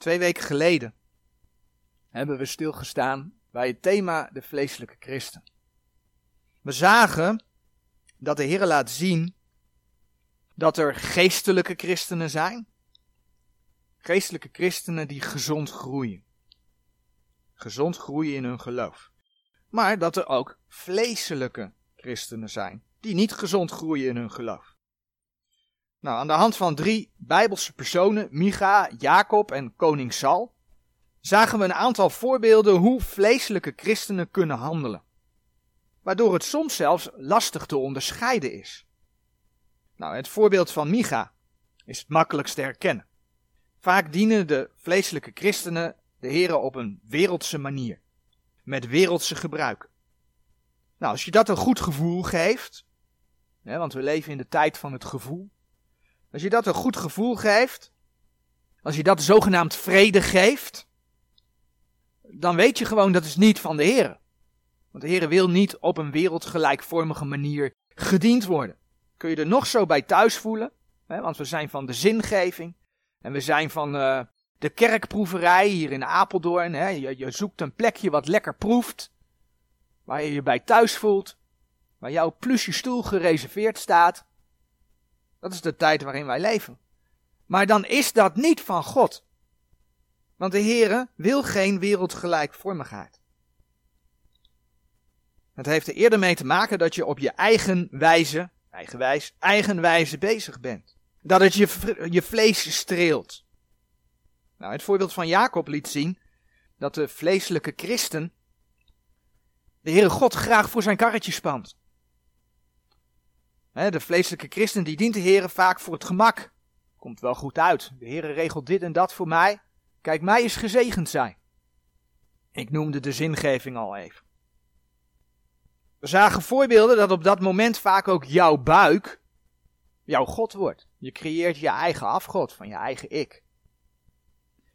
Twee weken geleden hebben we stilgestaan bij het thema de vleeselijke christen. We zagen dat de Heer laat zien dat er geestelijke christenen zijn. Geestelijke christenen die gezond groeien. Gezond groeien in hun geloof. Maar dat er ook vleeselijke christenen zijn die niet gezond groeien in hun geloof. Nou, aan de hand van drie Bijbelse personen, Micha, Jacob en koning Sal, zagen we een aantal voorbeelden hoe vleeselijke christenen kunnen handelen. Waardoor het soms zelfs lastig te onderscheiden is. Nou, het voorbeeld van Micha is het makkelijkst te herkennen. Vaak dienen de vleeselijke christenen de heren op een wereldse manier. Met wereldse gebruiken. Nou, als je dat een goed gevoel geeft, hè, want we leven in de tijd van het gevoel. Als je dat een goed gevoel geeft, als je dat zogenaamd vrede geeft, dan weet je gewoon dat is niet van de Heer. Want de Heer wil niet op een wereldgelijkvormige manier gediend worden. Kun je er nog zo bij thuis voelen, hè, want we zijn van de zingeving en we zijn van uh, de kerkproeverij hier in Apeldoorn. Hè. Je, je zoekt een plekje wat lekker proeft, waar je je bij thuis voelt, waar jouw plusje stoel gereserveerd staat. Dat is de tijd waarin wij leven. Maar dan is dat niet van God. Want de Heere wil geen wereldgelijkvormigheid. Het heeft er eerder mee te maken dat je op je eigen wijze, eigenwijs, eigenwijze bezig bent. Dat het je, je vlees streelt. Nou, het voorbeeld van Jacob liet zien dat de vleeselijke christen de Heere God graag voor zijn karretje spant. De vleeselijke christen die dient de Heere vaak voor het gemak. Komt wel goed uit. De Heere regelt dit en dat voor mij. Kijk, mij is gezegend zijn. Ik noemde de zingeving al even. We zagen voorbeelden dat op dat moment vaak ook jouw buik jouw God wordt. Je creëert je eigen afgod van je eigen ik.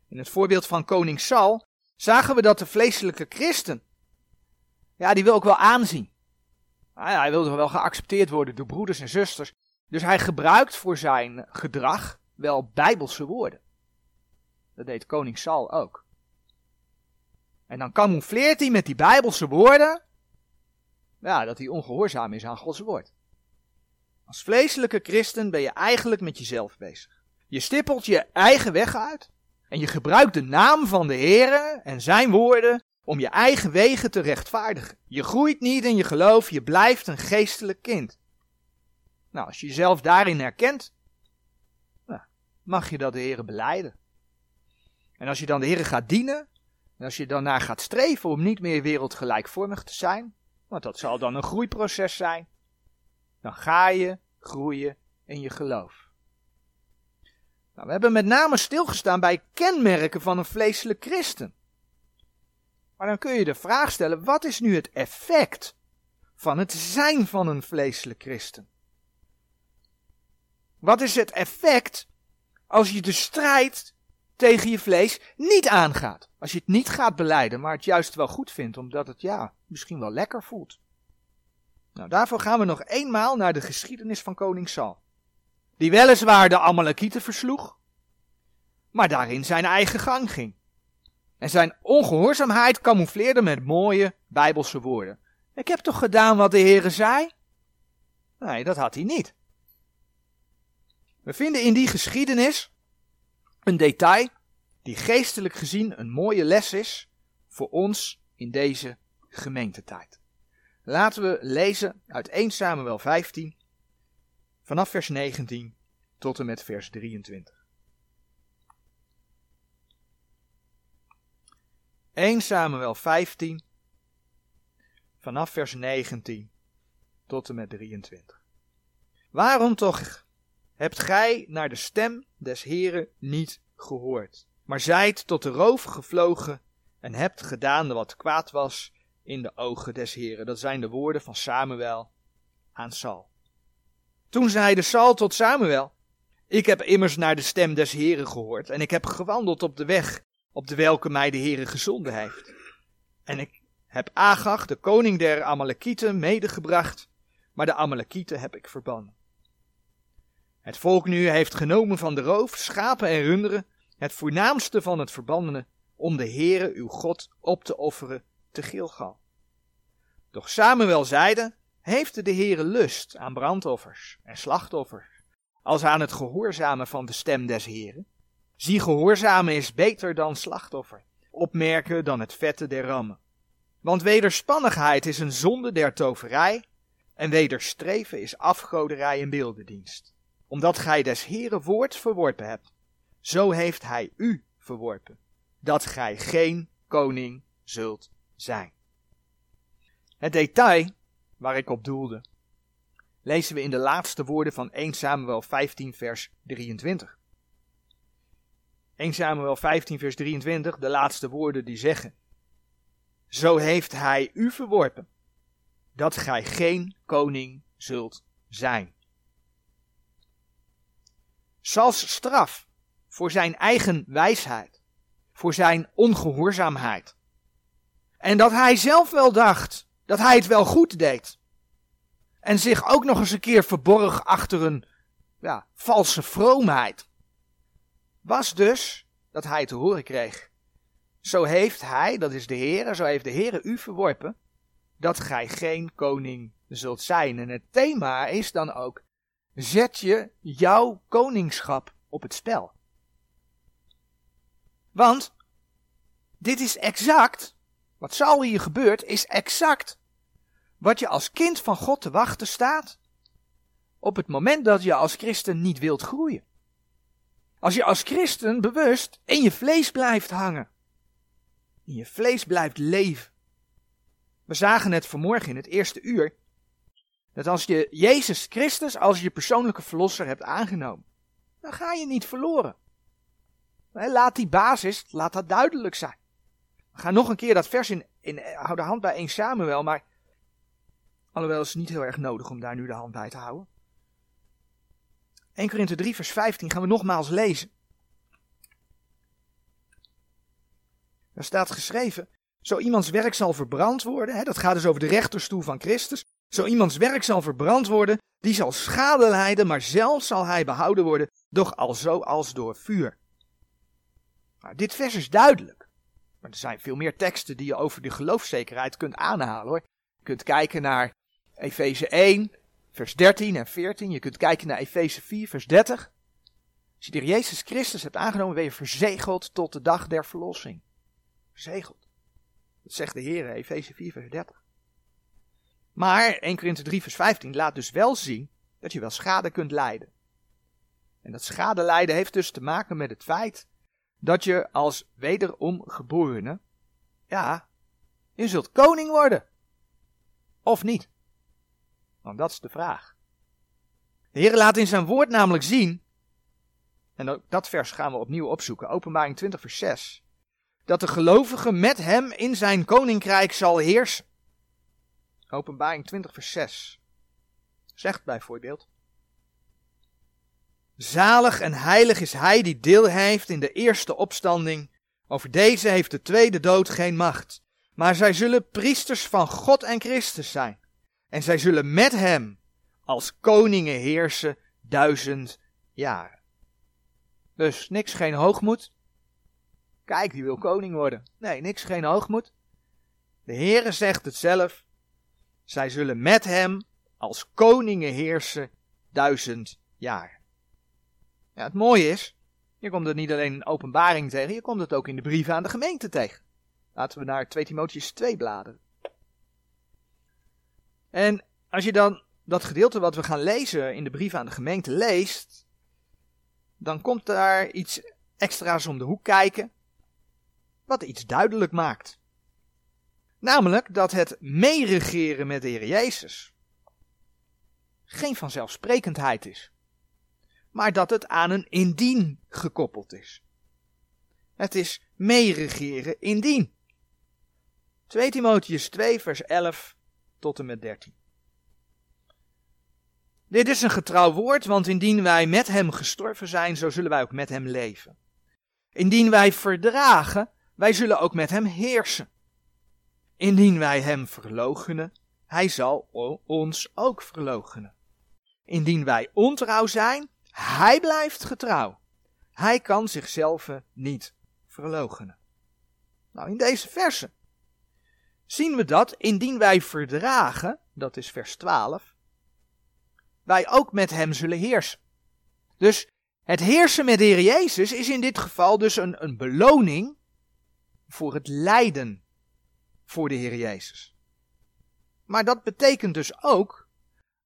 In het voorbeeld van koning Saul zagen we dat de vleeselijke christen, ja, die wil ook wel aanzien. Nou hij wil wel geaccepteerd worden door broeders en zusters. Dus hij gebruikt voor zijn gedrag wel bijbelse woorden. Dat deed koning Saul ook. En dan camoufleert hij met die bijbelse woorden dat hij ongehoorzaam is aan Gods woord. Als vleeselijke christen ben je eigenlijk met jezelf bezig. Je stippelt je eigen weg uit en je gebruikt de naam van de Heere en zijn woorden om je eigen wegen te rechtvaardigen. Je groeit niet in je geloof, je blijft een geestelijk kind. Nou, als je jezelf daarin herkent, nou, mag je dat de Heere beleiden. En als je dan de Heere gaat dienen, en als je naar gaat streven om niet meer wereldgelijkvormig te zijn, want dat zal dan een groeiproces zijn, dan ga je groeien in je geloof. Nou, we hebben met name stilgestaan bij kenmerken van een vleeselijk christen. Maar dan kun je de vraag stellen: wat is nu het effect van het zijn van een vleeselijk christen? Wat is het effect als je de strijd tegen je vlees niet aangaat? Als je het niet gaat beleiden, maar het juist wel goed vindt, omdat het ja, misschien wel lekker voelt. Nou, daarvoor gaan we nog eenmaal naar de geschiedenis van koning Saul. Die weliswaar de Amalekieten versloeg, maar daarin zijn eigen gang ging. En zijn ongehoorzaamheid camoufleerde met mooie bijbelse woorden. Ik heb toch gedaan wat de Heere zei? Nee, dat had hij niet. We vinden in die geschiedenis een detail die geestelijk gezien een mooie les is voor ons in deze gemeentetijd. Laten we lezen uit 1 Samuel 15, vanaf vers 19 tot en met vers 23. 1 Samuel 15, vanaf vers 19 tot en met 23. Waarom toch hebt gij naar de stem des Heren niet gehoord, maar zijt tot de roof gevlogen en hebt gedaan wat kwaad was in de ogen des Heren. Dat zijn de woorden van Samuel aan Saul. Toen zeide Saul tot Samuel, ik heb immers naar de stem des Heren gehoord en ik heb gewandeld op de weg op de welke mij de Heere gezonden heeft. En ik heb Agag, de koning der Amalekieten, medegebracht, maar de Amalekieten heb ik verbannen. Het volk nu heeft genomen van de roof, schapen en runderen, het voornaamste van het verbandene, om de Heere uw God op te offeren te Gilgal. Doch Samuel zeide, heeft de Heere lust aan brandoffers en slachtoffers, als aan het gehoorzamen van de stem des Heeren? Zie, gehoorzamen is beter dan slachtoffer, opmerken dan het vette der rammen. Want wederspannigheid is een zonde der toverij, en wederstreven is afgoderij en beeldendienst. Omdat gij des Heeren woord verworpen hebt, zo heeft hij u verworpen, dat gij geen koning zult zijn. Het detail waar ik op doelde, lezen we in de laatste woorden van 1 Samuel 15 vers 23. 1 Samuel 15 vers 23, de laatste woorden die zeggen, Zo heeft hij u verworpen, dat gij geen koning zult zijn. Sals straf voor zijn eigen wijsheid, voor zijn ongehoorzaamheid. En dat hij zelf wel dacht dat hij het wel goed deed. En zich ook nog eens een keer verborg achter een ja, valse vroomheid. Was dus dat hij te horen kreeg. Zo heeft hij, dat is de Heer, zo heeft de Heer u verworpen, dat gij geen koning zult zijn. En het thema is dan ook, zet je jouw koningschap op het spel. Want dit is exact, wat Saul hier gebeurt, is exact wat je als kind van God te wachten staat op het moment dat je als christen niet wilt groeien. Als je als christen bewust in je vlees blijft hangen. In je vlees blijft leven. We zagen het vanmorgen in het eerste uur. Dat als je Jezus Christus als je persoonlijke verlosser hebt aangenomen, dan ga je niet verloren. Laat die basis, laat dat duidelijk zijn. We gaan nog een keer dat vers in, in hou de hand bij 1 Samuel, maar alhoewel is het niet heel erg nodig om daar nu de hand bij te houden. 1 Korinthe 3 vers 15 gaan we nogmaals lezen. Daar staat geschreven, zo iemands werk zal verbrand worden, hè, dat gaat dus over de rechterstoel van Christus, zo iemands werk zal verbrand worden, die zal schade lijden, maar zelf zal hij behouden worden, doch al zo als door vuur. Nou, dit vers is duidelijk. Maar er zijn veel meer teksten die je over de geloofszekerheid kunt aanhalen hoor. Je kunt kijken naar Efeze 1, vers 13 en 14. Je kunt kijken naar Efeze 4, vers 30. Als je de Jezus Christus hebt aangenomen, ben je verzegeld tot de dag der verlossing. Verzegeld. Dat zegt de Heer, Efeze 4, vers 30. Maar 1 Korinthe 3, vers 15 laat dus wel zien dat je wel schade kunt lijden. En dat schade lijden heeft dus te maken met het feit dat je als wederom geborene, ja, je zult koning worden. Of niet? Want dat is de vraag. De Heer laat in zijn woord namelijk zien, en ook dat vers gaan we opnieuw opzoeken, openbaring 20 vers 6, dat de gelovige met hem in zijn koninkrijk zal heersen. Openbaring 20 vers 6 zegt bijvoorbeeld, Zalig en heilig is hij die deel heeft in de eerste opstanding. Over deze heeft de tweede dood geen macht. Maar zij zullen priesters van God en Christus zijn. En zij zullen met hem als koningen heersen duizend jaren. Dus niks geen hoogmoed. Kijk, die wil koning worden. Nee, niks geen hoogmoed. De Heere zegt het zelf. Zij zullen met hem als koningen heersen duizend jaar. Ja, het mooie is, je komt het niet alleen in openbaring tegen, je komt het ook in de brieven aan de gemeente tegen. Laten we naar 2 Timotheus 2 bladeren. En als je dan dat gedeelte wat we gaan lezen in de brieven aan de gemeente leest, dan komt daar iets extra's om de hoek kijken, wat iets duidelijk maakt. Namelijk dat het meeregeren met de Heer Jezus geen vanzelfsprekendheid is maar dat het aan een indien gekoppeld is. Het is meeregeren indien. 2 Timotheus 2 vers 11 tot en met 13. Dit is een getrouw woord, want indien wij met hem gestorven zijn, zo zullen wij ook met hem leven. Indien wij verdragen, wij zullen ook met hem heersen. Indien wij hem verloochenen, hij zal ons ook verloochenen. Indien wij ontrouw zijn, hij blijft getrouw. Hij kan zichzelf niet verloochenen. Nou, in deze versen zien we dat indien wij verdragen, dat is vers 12, wij ook met hem zullen heersen. Dus het heersen met de Heer Jezus is in dit geval dus een, een beloning voor het lijden voor de Heer Jezus. Maar dat betekent dus ook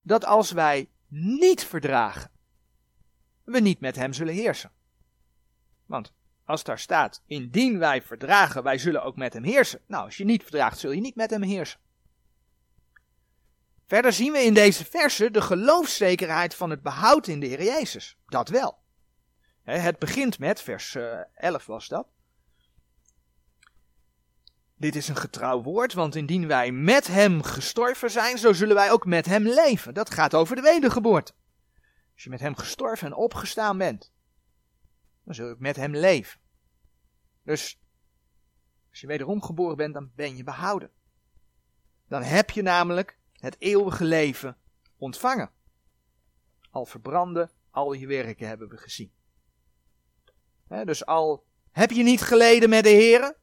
dat als wij niet verdragen, we niet met hem zullen heersen. Want als daar staat, indien wij verdragen, wij zullen ook met hem heersen. Nou, als je niet verdraagt, zul je niet met hem heersen. Verder zien we in deze verse de geloofszekerheid van het behoud in de Heer Jezus. Dat wel. Het begint met, vers 11 eh, was dat. Dit is een getrouw woord, want indien wij met hem gestorven zijn, zo zullen wij ook met hem leven. Dat gaat over de wedergeboorte. Als je met hem gestorven en opgestaan bent, dan zul je met hem leven. Dus als je wederom geboren bent, dan ben je behouden. Dan heb je namelijk het eeuwige leven ontvangen. Al verbranden, al je werken hebben we gezien. dus al heb je niet geleden met de Heer,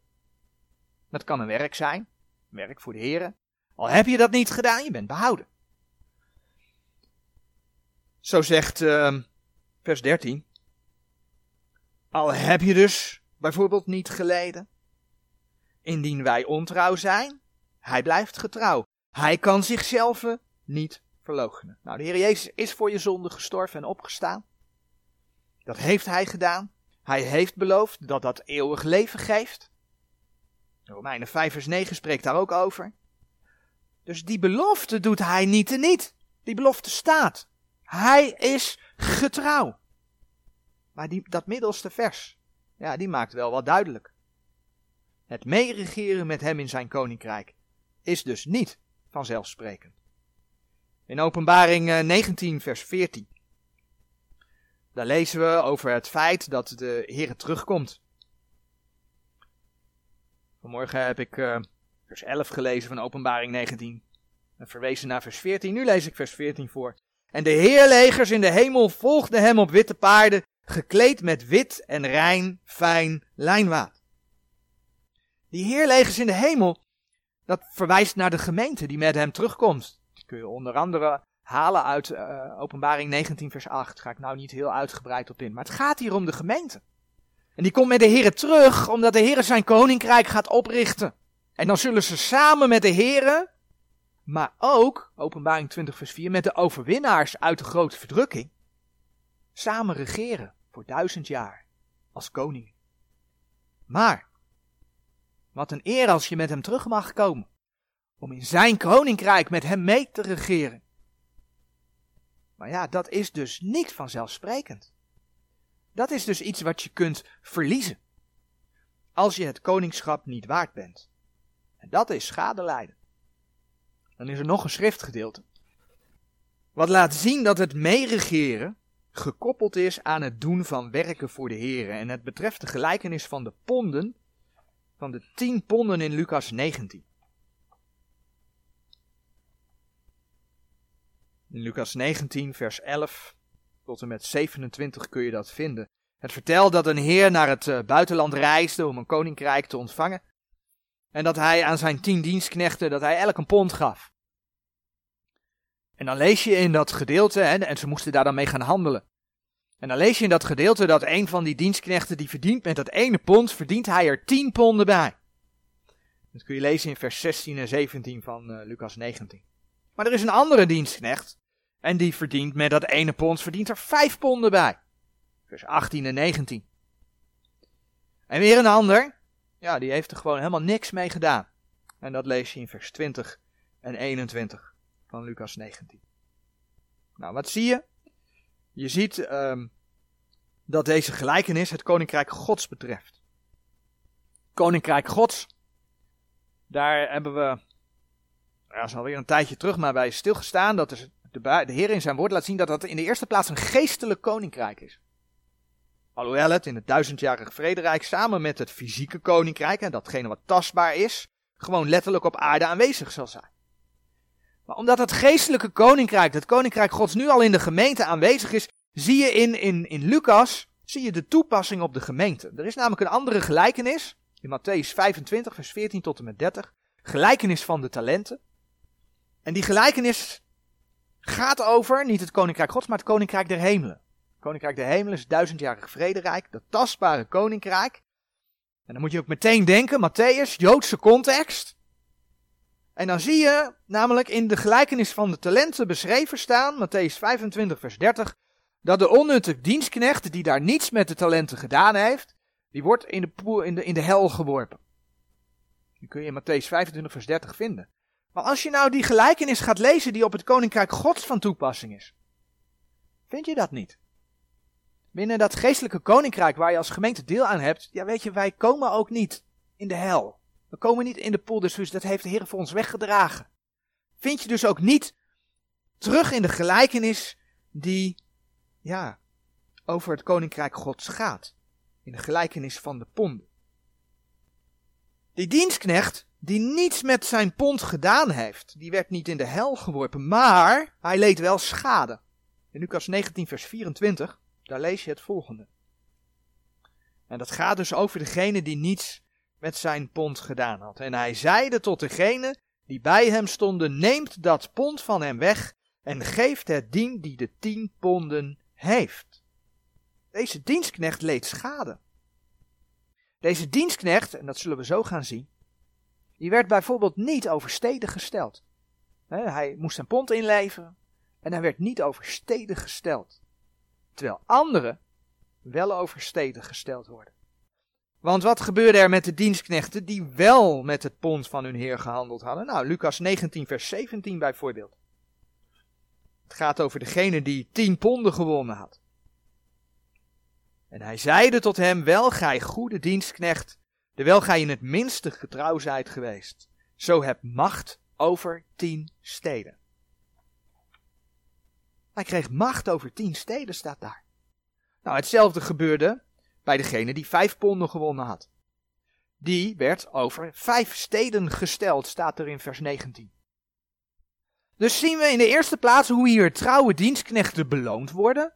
dat kan een werk zijn, werk voor de Heer. Al heb je dat niet gedaan, je bent behouden. Zo zegt uh, vers 13. Al heb je dus bijvoorbeeld niet geleden. Indien wij ontrouw zijn, hij blijft getrouw. Hij kan zichzelf niet verloochenen. Nou, de Heer Jezus is voor je zonde gestorven en opgestaan. Dat heeft hij gedaan. Hij heeft beloofd dat dat eeuwig leven geeft. Romeinen 5 vers 9 spreekt daar ook over. Dus die belofte doet hij niet en niet. Die belofte staat. Hij is getrouw. Maar die, dat middelste vers, ja, die maakt wel wat duidelijk. Het meeregeren met hem in zijn koninkrijk is dus niet vanzelfsprekend. In openbaring 19 eh, vers 14. Daar lezen we over het feit dat de Heer terugkomt. Vanmorgen heb ik uh, vers 11 gelezen van openbaring 19 en verwezen naar vers 14. Nu lees ik vers 14 voor. En de heerlegers in de hemel volgden hem op witte paarden, gekleed met wit en rein, fijn lijnwaad. Die heerlegers in de hemel, dat verwijst naar de gemeente die met hem terugkomt. Dat kun je onder andere halen uit uh, openbaring 19 vers 8. Ga ik nou niet heel uitgebreid op in. Maar het gaat hier om de gemeente. En die komt met de Heer terug, omdat de Heer zijn koninkrijk gaat oprichten. En dan zullen ze samen met de Heer, maar ook, openbaring 20 vers 4, met de overwinnaars uit de grote verdrukking, samen regeren voor duizend jaar als koning. Maar, wat een eer als je met hem terug mag komen, om in zijn koninkrijk met hem mee te regeren. Maar ja, dat is dus niet vanzelfsprekend. Dat is dus iets wat je kunt verliezen. Als je het koningschap niet waard bent. En dat is schade lijden. Dan is er nog een schriftgedeelte. Wat laat zien dat het meeregeren gekoppeld is aan het doen van werken voor de Heer. En het betreft de gelijkenis van de ponden, van de tien ponden in Lucas 19. In Lucas 19, vers 11 tot en met 27 kun je dat vinden. Het vertelt dat een heer naar het eh, buitenland reisde om een koninkrijk te ontvangen. En dat hij aan zijn tien dienstknechten, dat hij elk een pond gaf. En dan lees je in dat gedeelte, en ze moesten daar dan mee gaan handelen. En dan lees je in dat gedeelte dat een van die dienstknechten die verdient met dat ene pond, verdient hij er tien ponden bij. Dat kun je lezen in vers 16 en 17 van uh, Lucas 19. Maar er is een andere dienstknecht, en die verdient met dat ene pond, verdient er vijf ponden bij. Vers 18 en 19. En weer een ander, ja, die heeft er gewoon helemaal niks mee gedaan. En dat lees je in vers 20 en 21 van Lucas 19. Nou, wat zie je? Je ziet um, dat deze gelijkenis het koninkrijk Gods betreft. Koninkrijk Gods, daar hebben we, ja, is alweer een tijdje terug, maar bij stilgestaan. Dat de, de Heer in zijn woord laat zien dat dat in de eerste plaats een geestelijk koninkrijk is. Alhoewel het in het duizendjarige vrederijk samen met het fysieke koninkrijk, en datgene wat tastbaar is, gewoon letterlijk op aarde aanwezig zal zijn. Maar omdat het geestelijke koninkrijk, het koninkrijk gods nu al in de gemeente aanwezig is, zie je in, in, in Lucas zie je de toepassing op de gemeente. Er is namelijk een andere gelijkenis, in Matthäus 25, vers 14 tot en met 30, gelijkenis van de talenten. En die gelijkenis gaat over, niet het koninkrijk gods, maar het koninkrijk der hemelen. Het koninkrijk der hemelen is duizendjarig vrederijk, dat tastbare koninkrijk. En dan moet je ook meteen denken, Matthäus, Joodse context. En dan zie je namelijk in de gelijkenis van de talenten beschreven staan, Matthäus 25, vers 30, dat de onnutte dienstknecht die daar niets met de talenten gedaan heeft, die wordt in de, in de, in de hel geworpen. Die kun je in Matthäus 25, vers 30 vinden. Maar als je nou die gelijkenis gaat lezen die op het koninkrijk gods van toepassing is, vind je dat niet? Binnen dat geestelijke koninkrijk waar je als gemeente deel aan hebt, ja weet je, wij komen ook niet in de hel. We komen niet in de poel des dat heeft de Heer voor ons weggedragen. Vind je dus ook niet terug in de gelijkenis die, ja, over het koninkrijk gods gaat. In de gelijkenis van de ponden. Die dienstknecht, die niets met zijn pond gedaan heeft, die werd niet in de hel geworpen, maar hij leed wel schade. In Lucas 19, vers 24, daar lees je het volgende. En dat gaat dus over degene die niets met zijn pond gedaan had. En hij zeide tot degene die bij hem stonden, neemt dat pond van hem weg en geeft het dien die de tien ponden heeft. Deze dienstknecht leed schade. Deze dienstknecht, en dat zullen we zo gaan zien, die werd bijvoorbeeld niet over steden gesteld. Hij moest zijn pond inleveren en hij werd niet over steden gesteld. Terwijl anderen wel over steden gesteld worden. Want wat gebeurde er met de dienstknechten die wel met het pond van hun heer gehandeld hadden? Nou, Lucas 19, vers 17 bijvoorbeeld. Het gaat over degene die tien ponden gewonnen had. En hij zeide tot hem, wel gij goede dienstknecht, terwijl gij in het minste getrouw zijt geweest. Zo heb macht over tien steden. Hij kreeg macht over tien steden, staat daar. Nou, hetzelfde gebeurde bij degene die vijf ponden gewonnen had. Die werd over vijf steden gesteld, staat er in vers 19. Dus zien we in de eerste plaats hoe hier trouwe dienstknechten beloond worden.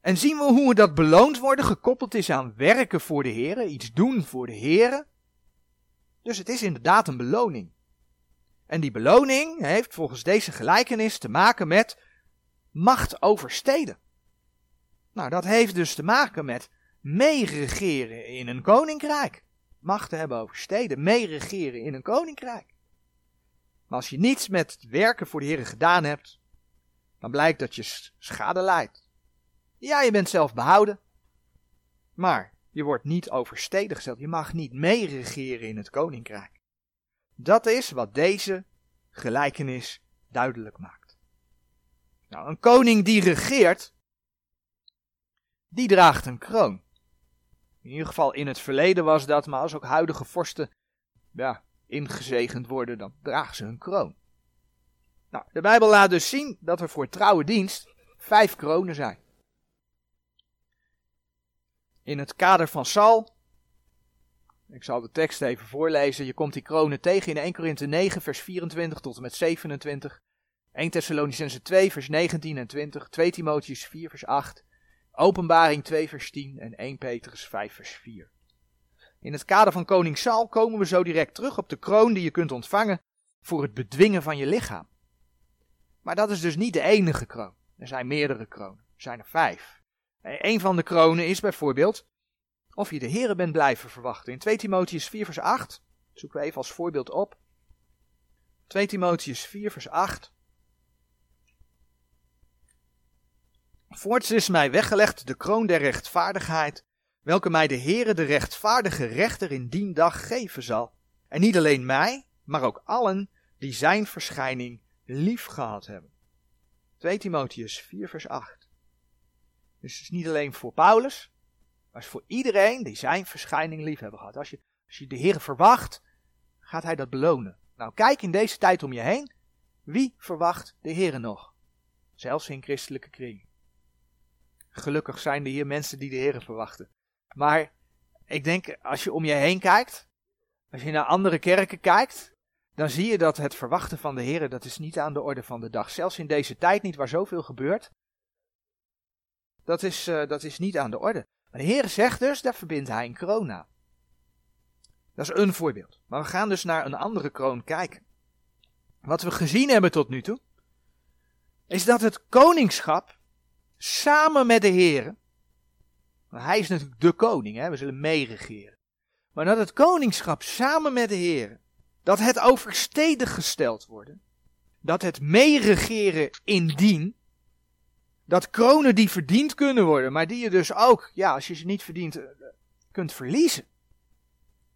En zien we hoe dat beloond worden gekoppeld is aan werken voor de heren, iets doen voor de heren. Dus het is inderdaad een beloning. En die beloning heeft volgens deze gelijkenis te maken met macht over steden. Nou, dat heeft dus te maken met meeregeren in een koninkrijk. Macht hebben over steden, meeregeren in een koninkrijk. Maar als je niets met het werken voor de Heer gedaan hebt, dan blijkt dat je schade leidt. Ja, je bent zelf behouden, maar je wordt niet over steden gesteld. Je mag niet meeregeren in het koninkrijk. Dat is wat deze gelijkenis duidelijk maakt. Nou, een koning die regeert, die draagt een kroon. In ieder geval in het verleden was dat, maar als ook huidige vorsten ja, ingezegend worden, dan dragen ze hun kroon. Nou, de Bijbel laat dus zien dat er voor trouwe dienst vijf kronen zijn. In het kader van Sal, ik zal de tekst even voorlezen, je komt die kronen tegen in 1 Korinthe 9 vers 24 tot en met 27, 1 Thessalonicense 2 vers 19 en 20, 2 Timotheus 4 vers 8, Openbaring 2 vers 10 en 1 Petrus 5 vers 4. In het kader van koning Saul komen we zo direct terug op de kroon die je kunt ontvangen voor het bedwingen van je lichaam. Maar dat is dus niet de enige kroon. Er zijn meerdere kronen. Er zijn er vijf. Een van de kronen is bijvoorbeeld of je de Here bent blijven verwachten. In 2 Timotheus 4 vers 8, zoeken we even als voorbeeld op. 2 Timotheus 4 vers 8. Voorts is mij weggelegd de kroon der rechtvaardigheid, welke mij de Heere de rechtvaardige rechter in dien dag geven zal. En niet alleen mij, maar ook allen die zijn verschijning lief gehad hebben. 2 Timotheus 4 vers 8. Dus het is niet alleen voor Paulus, maar het is voor iedereen die zijn verschijning lief hebben gehad. Als je, als je de Heere verwacht, gaat hij dat belonen. Nou, kijk in deze tijd om je heen. Wie verwacht de Heere nog? Zelfs in christelijke kringen. Gelukkig zijn er hier mensen die de Heer verwachten. Maar ik denk, als je om je heen kijkt, als je naar andere kerken kijkt, dan zie je dat het verwachten van de Heer, dat is niet aan de orde van de dag. Zelfs in deze tijd niet, waar zoveel gebeurt. Dat is, uh, dat is niet aan de orde. Maar de Heer zegt dus, daar verbindt hij een kroon aan. Dat is een voorbeeld. Maar we gaan dus naar een andere kroon kijken. Wat we gezien hebben tot nu toe, is dat het koningschap samen met de Heer, hij is natuurlijk de koning, hè, we zullen meeregeren. Maar dat het koningschap samen met de Heer, dat het overstedig gesteld worden, dat het meeregeren indien, dat kronen die verdiend kunnen worden, maar die je dus ook, ja, als je ze niet verdient, eh, kunt verliezen.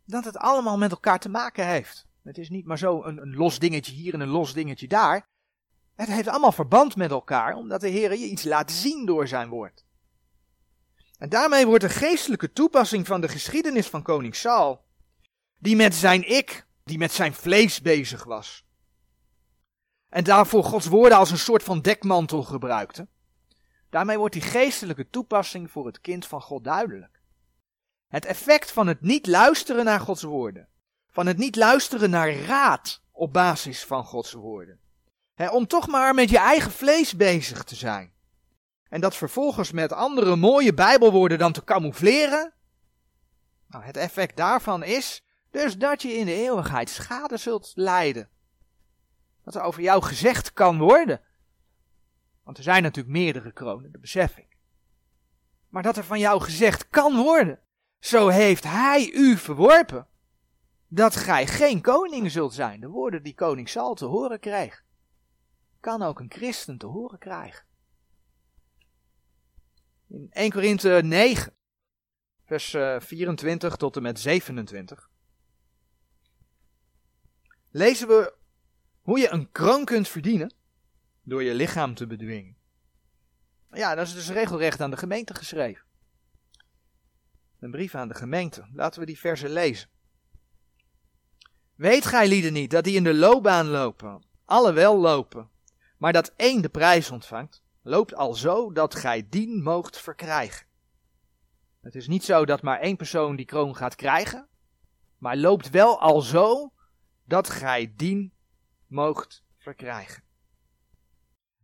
Dat het allemaal met elkaar te maken heeft. Het is niet maar zo een, een los dingetje hier en een los dingetje daar. Het heeft allemaal verband met elkaar, omdat de Heer je iets laat zien door zijn woord. En daarmee wordt de geestelijke toepassing van de geschiedenis van koning Saul, die met zijn ik, die met zijn vlees bezig was, en daarvoor Gods woorden als een soort van dekmantel gebruikte, daarmee wordt die geestelijke toepassing voor het kind van God duidelijk. Het effect van het niet luisteren naar Gods woorden, van het niet luisteren naar raad op basis van Gods woorden, om toch maar met je eigen vlees bezig te zijn. En dat vervolgens met andere mooie Bijbelwoorden dan te camoufleren. Nou, het effect daarvan is dus dat je in de eeuwigheid schade zult lijden. Dat er over jou gezegd kan worden. Want er zijn natuurlijk meerdere kronen, dat besef ik. Maar dat er van jou gezegd kan worden. Zo heeft hij u verworpen. Dat gij geen koning zult zijn. De woorden die koning Sal te horen krijgt kan ook een christen te horen krijgen. In 1 Korinthe 9, vers 24 eh, tot en met 27, lezen we hoe je een kroon kunt verdienen door je lichaam te bedwingen. Ja, dat is dus regelrecht aan de gemeente geschreven. Een brief aan de gemeente. Laten we die versen lezen. Weet gij lieden niet dat die in de loopbaan lopen, alle wel lopen, maar dat één de prijs ontvangt, loopt al zo dat gij dien moogt verkrijgen. Het is niet zo dat maar één persoon die kroon gaat krijgen, maar loopt wel al zo dat gij dien moogt verkrijgen.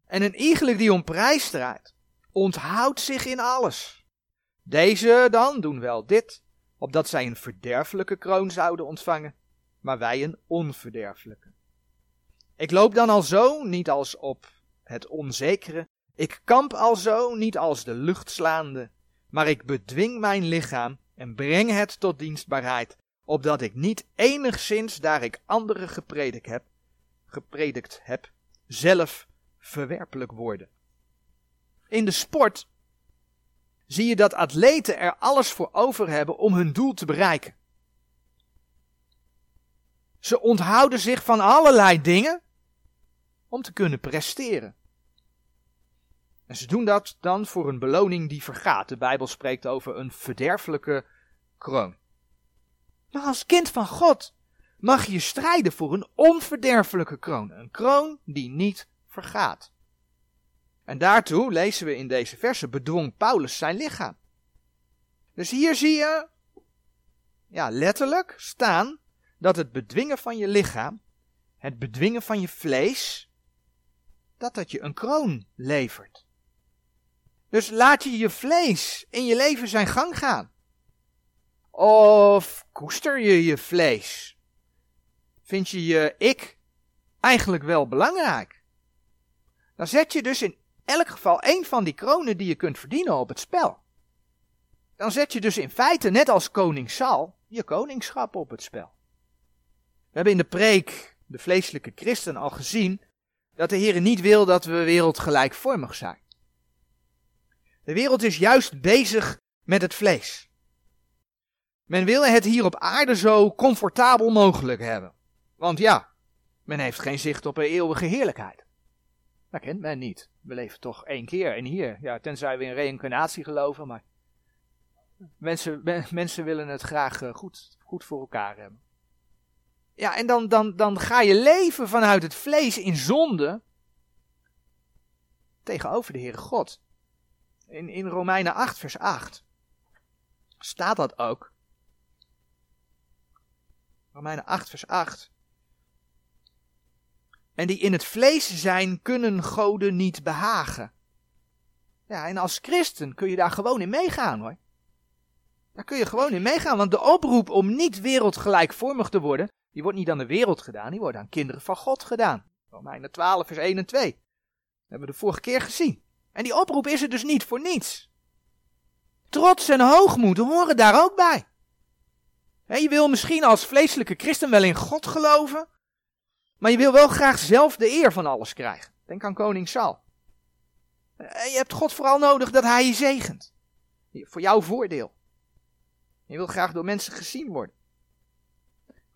En een iegelijk die om prijs strijdt, onthoudt zich in alles. Deze dan doen wel dit, opdat zij een verderfelijke kroon zouden ontvangen, maar wij een onverderfelijke. Ik loop dan al zo, niet als op het onzekere. Ik kamp al zo, niet als de luchtslaande. Maar ik bedwing mijn lichaam en breng het tot dienstbaarheid, opdat ik niet enigszins, daar ik anderen gepredikt heb, gepredikt heb, zelf verwerpelijk worden. In de sport zie je dat atleten er alles voor over hebben om hun doel te bereiken. Ze onthouden zich van allerlei dingen om te kunnen presteren. En ze doen dat dan voor een beloning die vergaat. De Bijbel spreekt over een verderfelijke kroon. Maar als kind van God mag je strijden voor een onverderfelijke kroon. Een kroon die niet vergaat. En daartoe, lezen we in deze verse, bedwong Paulus zijn lichaam. Dus hier zie je, ja, letterlijk staan dat het bedwingen van je lichaam, het bedwingen van je vlees, dat dat je een kroon levert. Dus laat je je vlees in je leven zijn gang gaan. Of koester je je vlees? Vind je je ik eigenlijk wel belangrijk? Dan zet je dus in elk geval een van die kronen die je kunt verdienen op het spel. Dan zet je dus in feite, net als koning Saul, je koningschap op het spel. We hebben in de preek de vleeselijke christen al gezien dat de Heer niet wil dat we wereldgelijkvormig zijn. De wereld is juist bezig met het vlees. Men wil het hier op aarde zo comfortabel mogelijk hebben. Want ja, men heeft geen zicht op een eeuwige heerlijkheid. Dat kent men niet. We leven toch één keer en hier. Ja, tenzij we in reïncarnatie geloven, maar mensen, mensen willen het graag eh, goed, goed voor elkaar hebben. Ja, en dan, dan, dan ga je leven vanuit het vlees in zonde tegenover de Heere God. In, in Romeinen 8, vers 8 staat dat ook. Romeinen 8, vers 8. En die in het vlees zijn, kunnen goden niet behagen. Ja, en als christen kun je daar gewoon in meegaan hoor. Daar kun je gewoon in meegaan, want de oproep om niet wereldgelijkvormig te worden, die wordt niet aan de wereld gedaan, die wordt aan kinderen van God gedaan. Romeinen 12, vers 1 en 2. Dat hebben we de vorige keer gezien. En die oproep is er dus niet voor niets. Trots en hoogmoed horen daar ook bij. je wil misschien als vleeselijke christen wel in God geloven, maar je wil wel graag zelf de eer van alles krijgen. Denk aan koning Saul. Je hebt God vooral nodig dat hij je zegent. Voor jouw voordeel. Je wil graag door mensen gezien worden.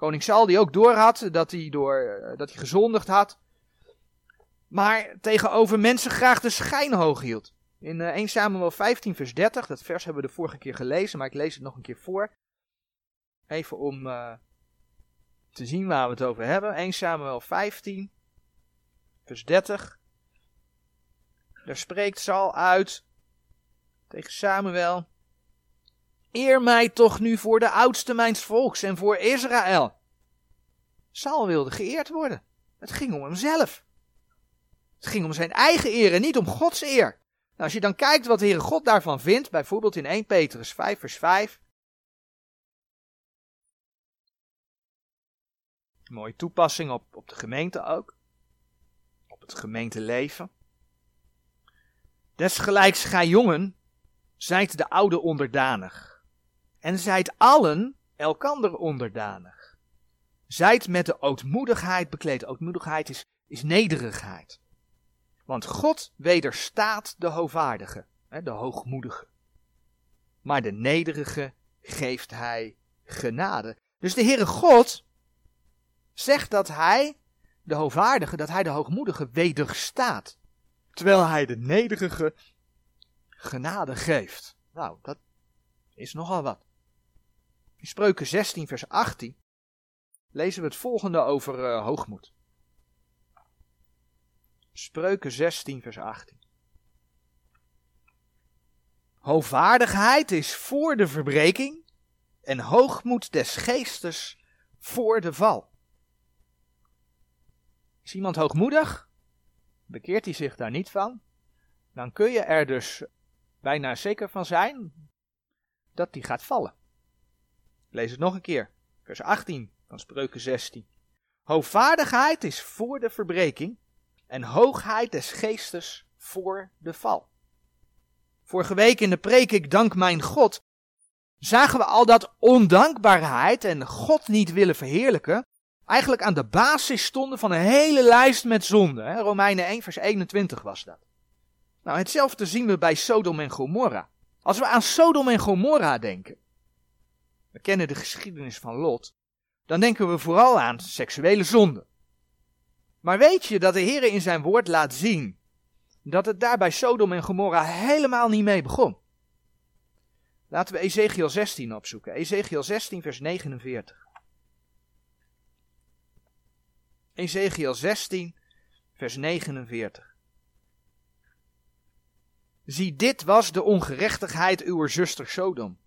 Koning Saul die ook doorhad dat hij, door, eh, dat hij gezondigd had. Maar tegenover mensen graag de schijn hoog hield. In 1 eh, Samuel 15 vers 30, dat vers hebben we de vorige keer gelezen, maar ik lees het nog een keer voor. Even om uh, te zien waar we het over hebben. 1 Samuel 15 vers 30. Daar spreekt Saul uit tegen Samuel. Eer mij toch nu voor de oudste mijns volks en voor Israël. Saul wilde geëerd worden. Het ging om hemzelf. Het ging om zijn eigen eer en niet om Gods eer. Nou, als je dan kijkt wat de Heere God daarvan vindt, bijvoorbeeld in 1 Petrus 5 vers 5. mooie toepassing op, op de gemeente ook. Op het gemeenteleven. Desgelijks gij jongen, zijt de oude onderdanig en zijt allen elkander onderdanig. Zijt met de ootmoedigheid bekleed. Ootmoedigheid is, is nederigheid. Want God wederstaat de hoogvaardige, de hoogmoedige. Maar de nederige geeft hij genade. Dus de Heere God zegt dat hij de hoogvaardige, dat hij de hoogmoedige wederstaat. Terwijl hij de nederige genade geeft. Nou, dat is nogal wat. In Spreuken 16, vers 18 lezen we het volgende over uh, hoogmoed. Spreuken 16, vers 18. Hoogvaardigheid is voor de verbreking en hoogmoed des geestes voor de val. Is iemand hoogmoedig? Bekeert hij zich daar niet van? Dan kun je er dus bijna zeker van zijn dat hij gaat vallen. Lees het nog een keer. Vers 18 van Spreuken 16. Hoogvaardigheid is voor de verbreking en hoogheid des geestes voor de val. Vorige week in de preek Ik dank mijn God zagen we al dat ondankbaarheid en God niet willen verheerlijken eigenlijk aan de basis stonden van een hele lijst met zonden. Romeinen 1 vers 21 was dat. Nou, hetzelfde zien we bij Sodom en Gomorra. Als we aan Sodom en Gomorra denken, we kennen de geschiedenis van Lot, dan denken we vooral aan seksuele zonde. Maar weet je dat de Heer in zijn woord laat zien dat het daar bij Sodom en Gomorra helemaal niet mee begon? Laten we Ezekiel 16 opzoeken. Ezekiel 16, vers 49. Ezekiel 16, vers 49. Zie, dit was de ongerechtigheid uw zuster Sodom.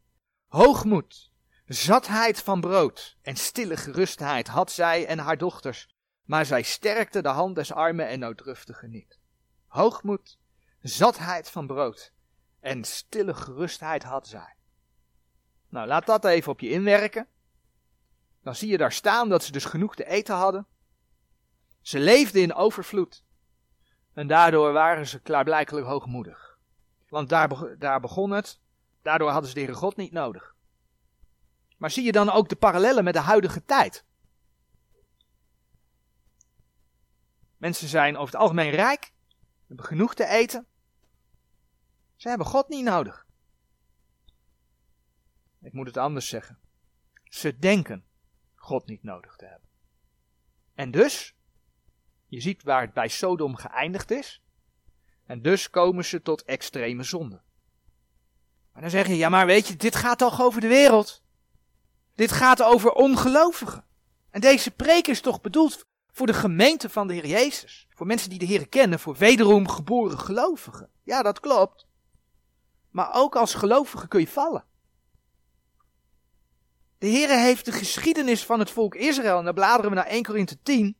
Hoogmoed, Zatheid van brood en stille gerustheid had zij en haar dochters, maar zij sterkte de hand des armen en nooddruftigen niet. Hoogmoed, zatheid van brood en stille gerustheid had zij. Nou, laat dat even op je inwerken. Dan zie je daar staan dat ze dus genoeg te eten hadden. Ze leefden in overvloed. En daardoor waren ze klaarblijkelijk hoogmoedig. Want daar, daar begon het. Daardoor hadden ze de Heere God niet nodig. Maar zie je dan ook de parallellen met de huidige tijd? Mensen zijn over het algemeen rijk, hebben genoeg te eten. Ze hebben God niet nodig. Ik moet het anders zeggen. Ze denken God niet nodig te hebben. En dus, je ziet waar het bij Sodom geëindigd is. En dus komen ze tot extreme zonde. Maar dan zeg je, ja maar weet je, dit gaat toch over de wereld? Dit gaat over ongelovigen. En deze preek is toch bedoeld voor de gemeente van de Heer Jezus. Voor mensen die de Heer kennen, voor wederom geboren gelovigen. Ja, dat klopt. Maar ook als gelovige kun je vallen. De Heer heeft de geschiedenis van het volk Israël, en dan bladeren we naar 1 Korinthe 10.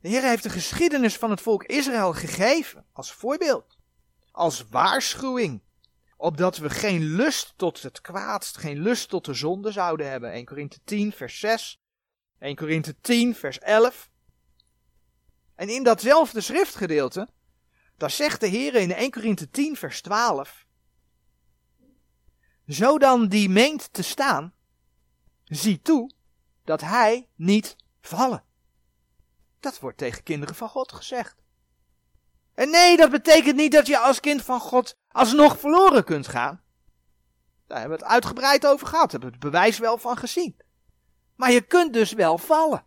De Heer heeft de geschiedenis van het volk Israël gegeven als voorbeeld, als waarschuwing, opdat we geen lust tot het kwaad, geen lust tot de zonde zouden hebben. 1 Korinthe 10, vers 6, 1 Korinthe 10, vers 11. En in datzelfde schriftgedeelte, daar zegt de Heer in 1 Korinthe 10, vers 12, zo dan die meent te staan, zie toe dat hij niet vallen. Dat wordt tegen kinderen van God gezegd. En nee, dat betekent niet dat je als kind van God alsnog verloren kunt gaan. Daar hebben we het uitgebreid over gehad, hebben we het bewijs wel van gezien. Maar je kunt dus wel vallen.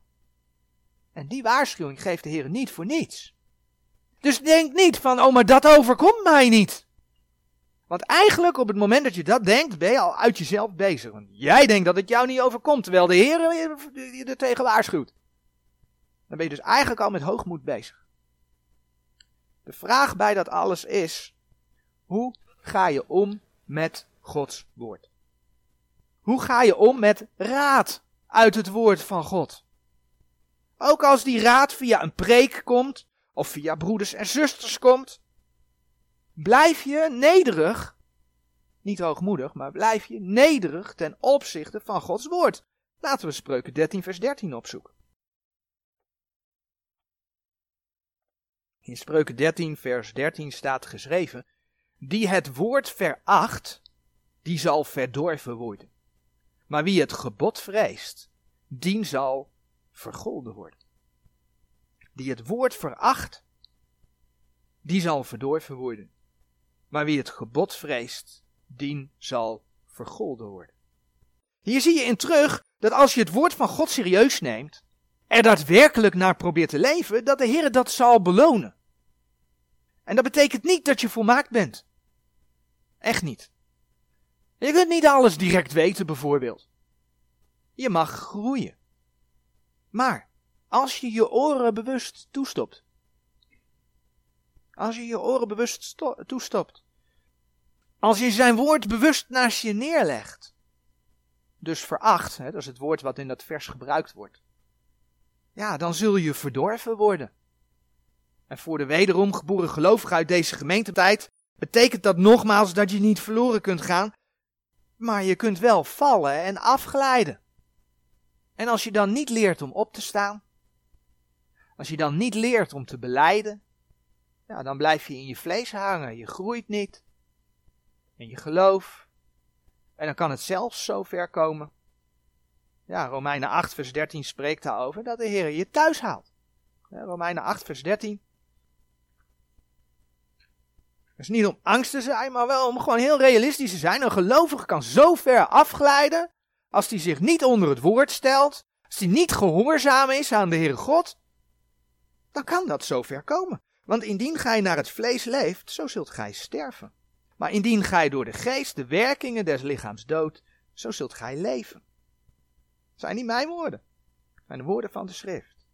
En die waarschuwing geeft de Heer niet voor niets. Dus denk niet van, oh maar dat overkomt mij niet. Want eigenlijk op het moment dat je dat denkt, ben je al uit jezelf bezig. Want jij denkt dat het jou niet overkomt, terwijl de Heer je er tegen waarschuwt. Dan ben je dus eigenlijk al met hoogmoed bezig. De vraag bij dat alles is, hoe ga je om met Gods woord? Hoe ga je om met raad uit het woord van God? Ook als die raad via een preek komt, of via broeders en zusters komt, blijf je nederig, niet hoogmoedig, maar blijf je nederig ten opzichte van Gods woord. Laten we spreuken 13 vers 13 opzoeken. In Spreuken 13 vers 13 staat geschreven, die het woord veracht, die zal verdorven worden. Maar wie het gebod vreest, die zal vergolden worden. Die het woord veracht, die zal verdorven worden. Maar wie het gebod vreest, dien zal vergolden worden. Hier zie je in terug dat als je het woord van God serieus neemt, er daadwerkelijk naar probeert te leven, dat de Heer dat zal belonen. En dat betekent niet dat je volmaakt bent. Echt niet. Je kunt niet alles direct weten, bijvoorbeeld. Je mag groeien. Maar als je je oren bewust toestopt. Als je je oren bewust toestopt. Als je zijn woord bewust naast je neerlegt. Dus veracht, hè, dat is het woord wat in dat vers gebruikt wordt. Ja, dan zul je verdorven worden. En voor de wederom geboren gelovigen uit deze gemeentetijd betekent dat nogmaals dat je niet verloren kunt gaan, maar je kunt wel vallen en afglijden. En als je dan niet leert om op te staan, als je dan niet leert om te beleiden, ja, dan blijf je in je vlees hangen, je groeit niet in je geloof. En dan kan het zelfs zo ver komen. Ja, Romeinen 8 vers 13 spreekt daarover dat de Heer je thuis haalt. Romeinen 8 vers 13 dus niet om angst te zijn, maar wel om gewoon heel realistisch te zijn. Een gelovige kan zo ver afglijden als hij zich niet onder het woord stelt, als hij niet gehoorzaam is aan de Heere God, dan kan dat zo ver komen. Want indien gij naar het vlees leeft, zo zult gij sterven. Maar indien gij door de geest de werkingen des lichaams doodt, zo zult gij leven. Zijn niet mijn woorden, zijn de woorden van de schrift.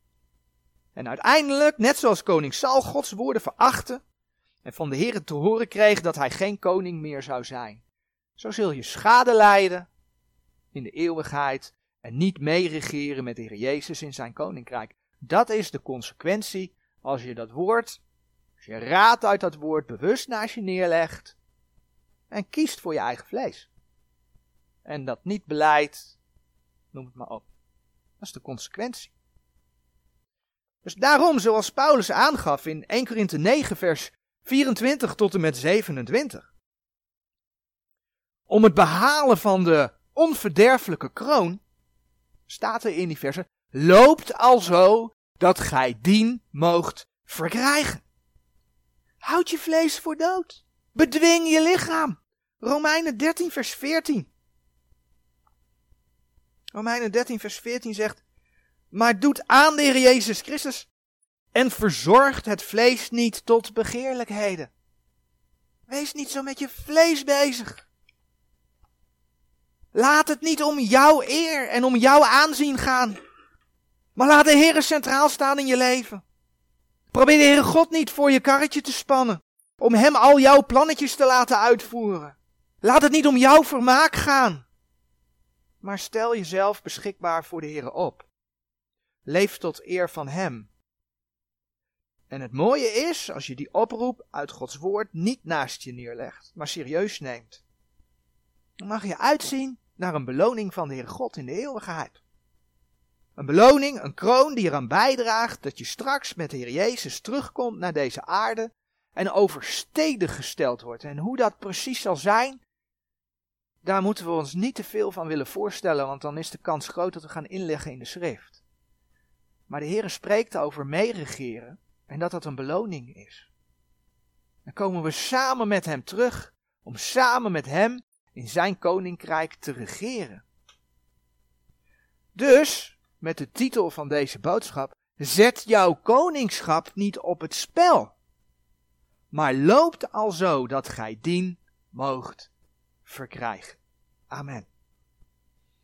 En uiteindelijk, net zoals koning Saul Gods woorden verachten, en van de Heer te horen kreeg dat hij geen koning meer zou zijn. Zo zul je schade lijden in de eeuwigheid en niet meeregeren met de Heer Jezus in zijn koninkrijk. Dat is de consequentie als je dat woord, als je raad uit dat woord bewust naast je neerlegt en kiest voor je eigen vlees. En dat niet beleidt, noem het maar op. Dat is de consequentie. Dus daarom, zoals Paulus aangaf in 1 Korinthe 9, vers 24 tot en met 27. Om het behalen van de onverderfelijke kroon, staat er in die versen, loopt alzo dat gij dien moogt verkrijgen. Houd je vlees voor dood. Bedwing je lichaam. Romeinen 13 vers 14. Romeinen 13 vers 14 zegt, maar doet aan de Heer Jezus Christus en verzorgt het vlees niet tot begeerlijkheden. Wees niet zo met je vlees bezig. Laat het niet om jouw eer en om jouw aanzien gaan. Maar laat de Heer centraal staan in je leven. Probeer de Heere God niet voor je karretje te spannen. Om Hem al jouw plannetjes te laten uitvoeren. Laat het niet om jouw vermaak gaan. Maar stel jezelf beschikbaar voor de Heere op. Leef tot eer van Hem En het mooie is, als je die oproep uit Gods woord niet naast je neerlegt, maar serieus neemt. Dan mag je uitzien naar een beloning van de Heer God in de eeuwigheid. Een beloning, een kroon die eraan bijdraagt dat je straks met de Heer Jezus terugkomt naar deze aarde en overstedig gesteld wordt. En hoe dat precies zal zijn, daar moeten we ons niet te veel van willen voorstellen, want dan is de kans groot dat we gaan inleggen in de schrift. Maar de Heer spreekt over meeregeren en dat dat een beloning is. Dan komen we samen met Hem terug om samen met Hem in Zijn koninkrijk te regeren. Dus, met de titel van deze boodschap, zet jouw koningschap niet op het spel, maar loopt al zo dat gij dien moogt verkrijgen. Amen.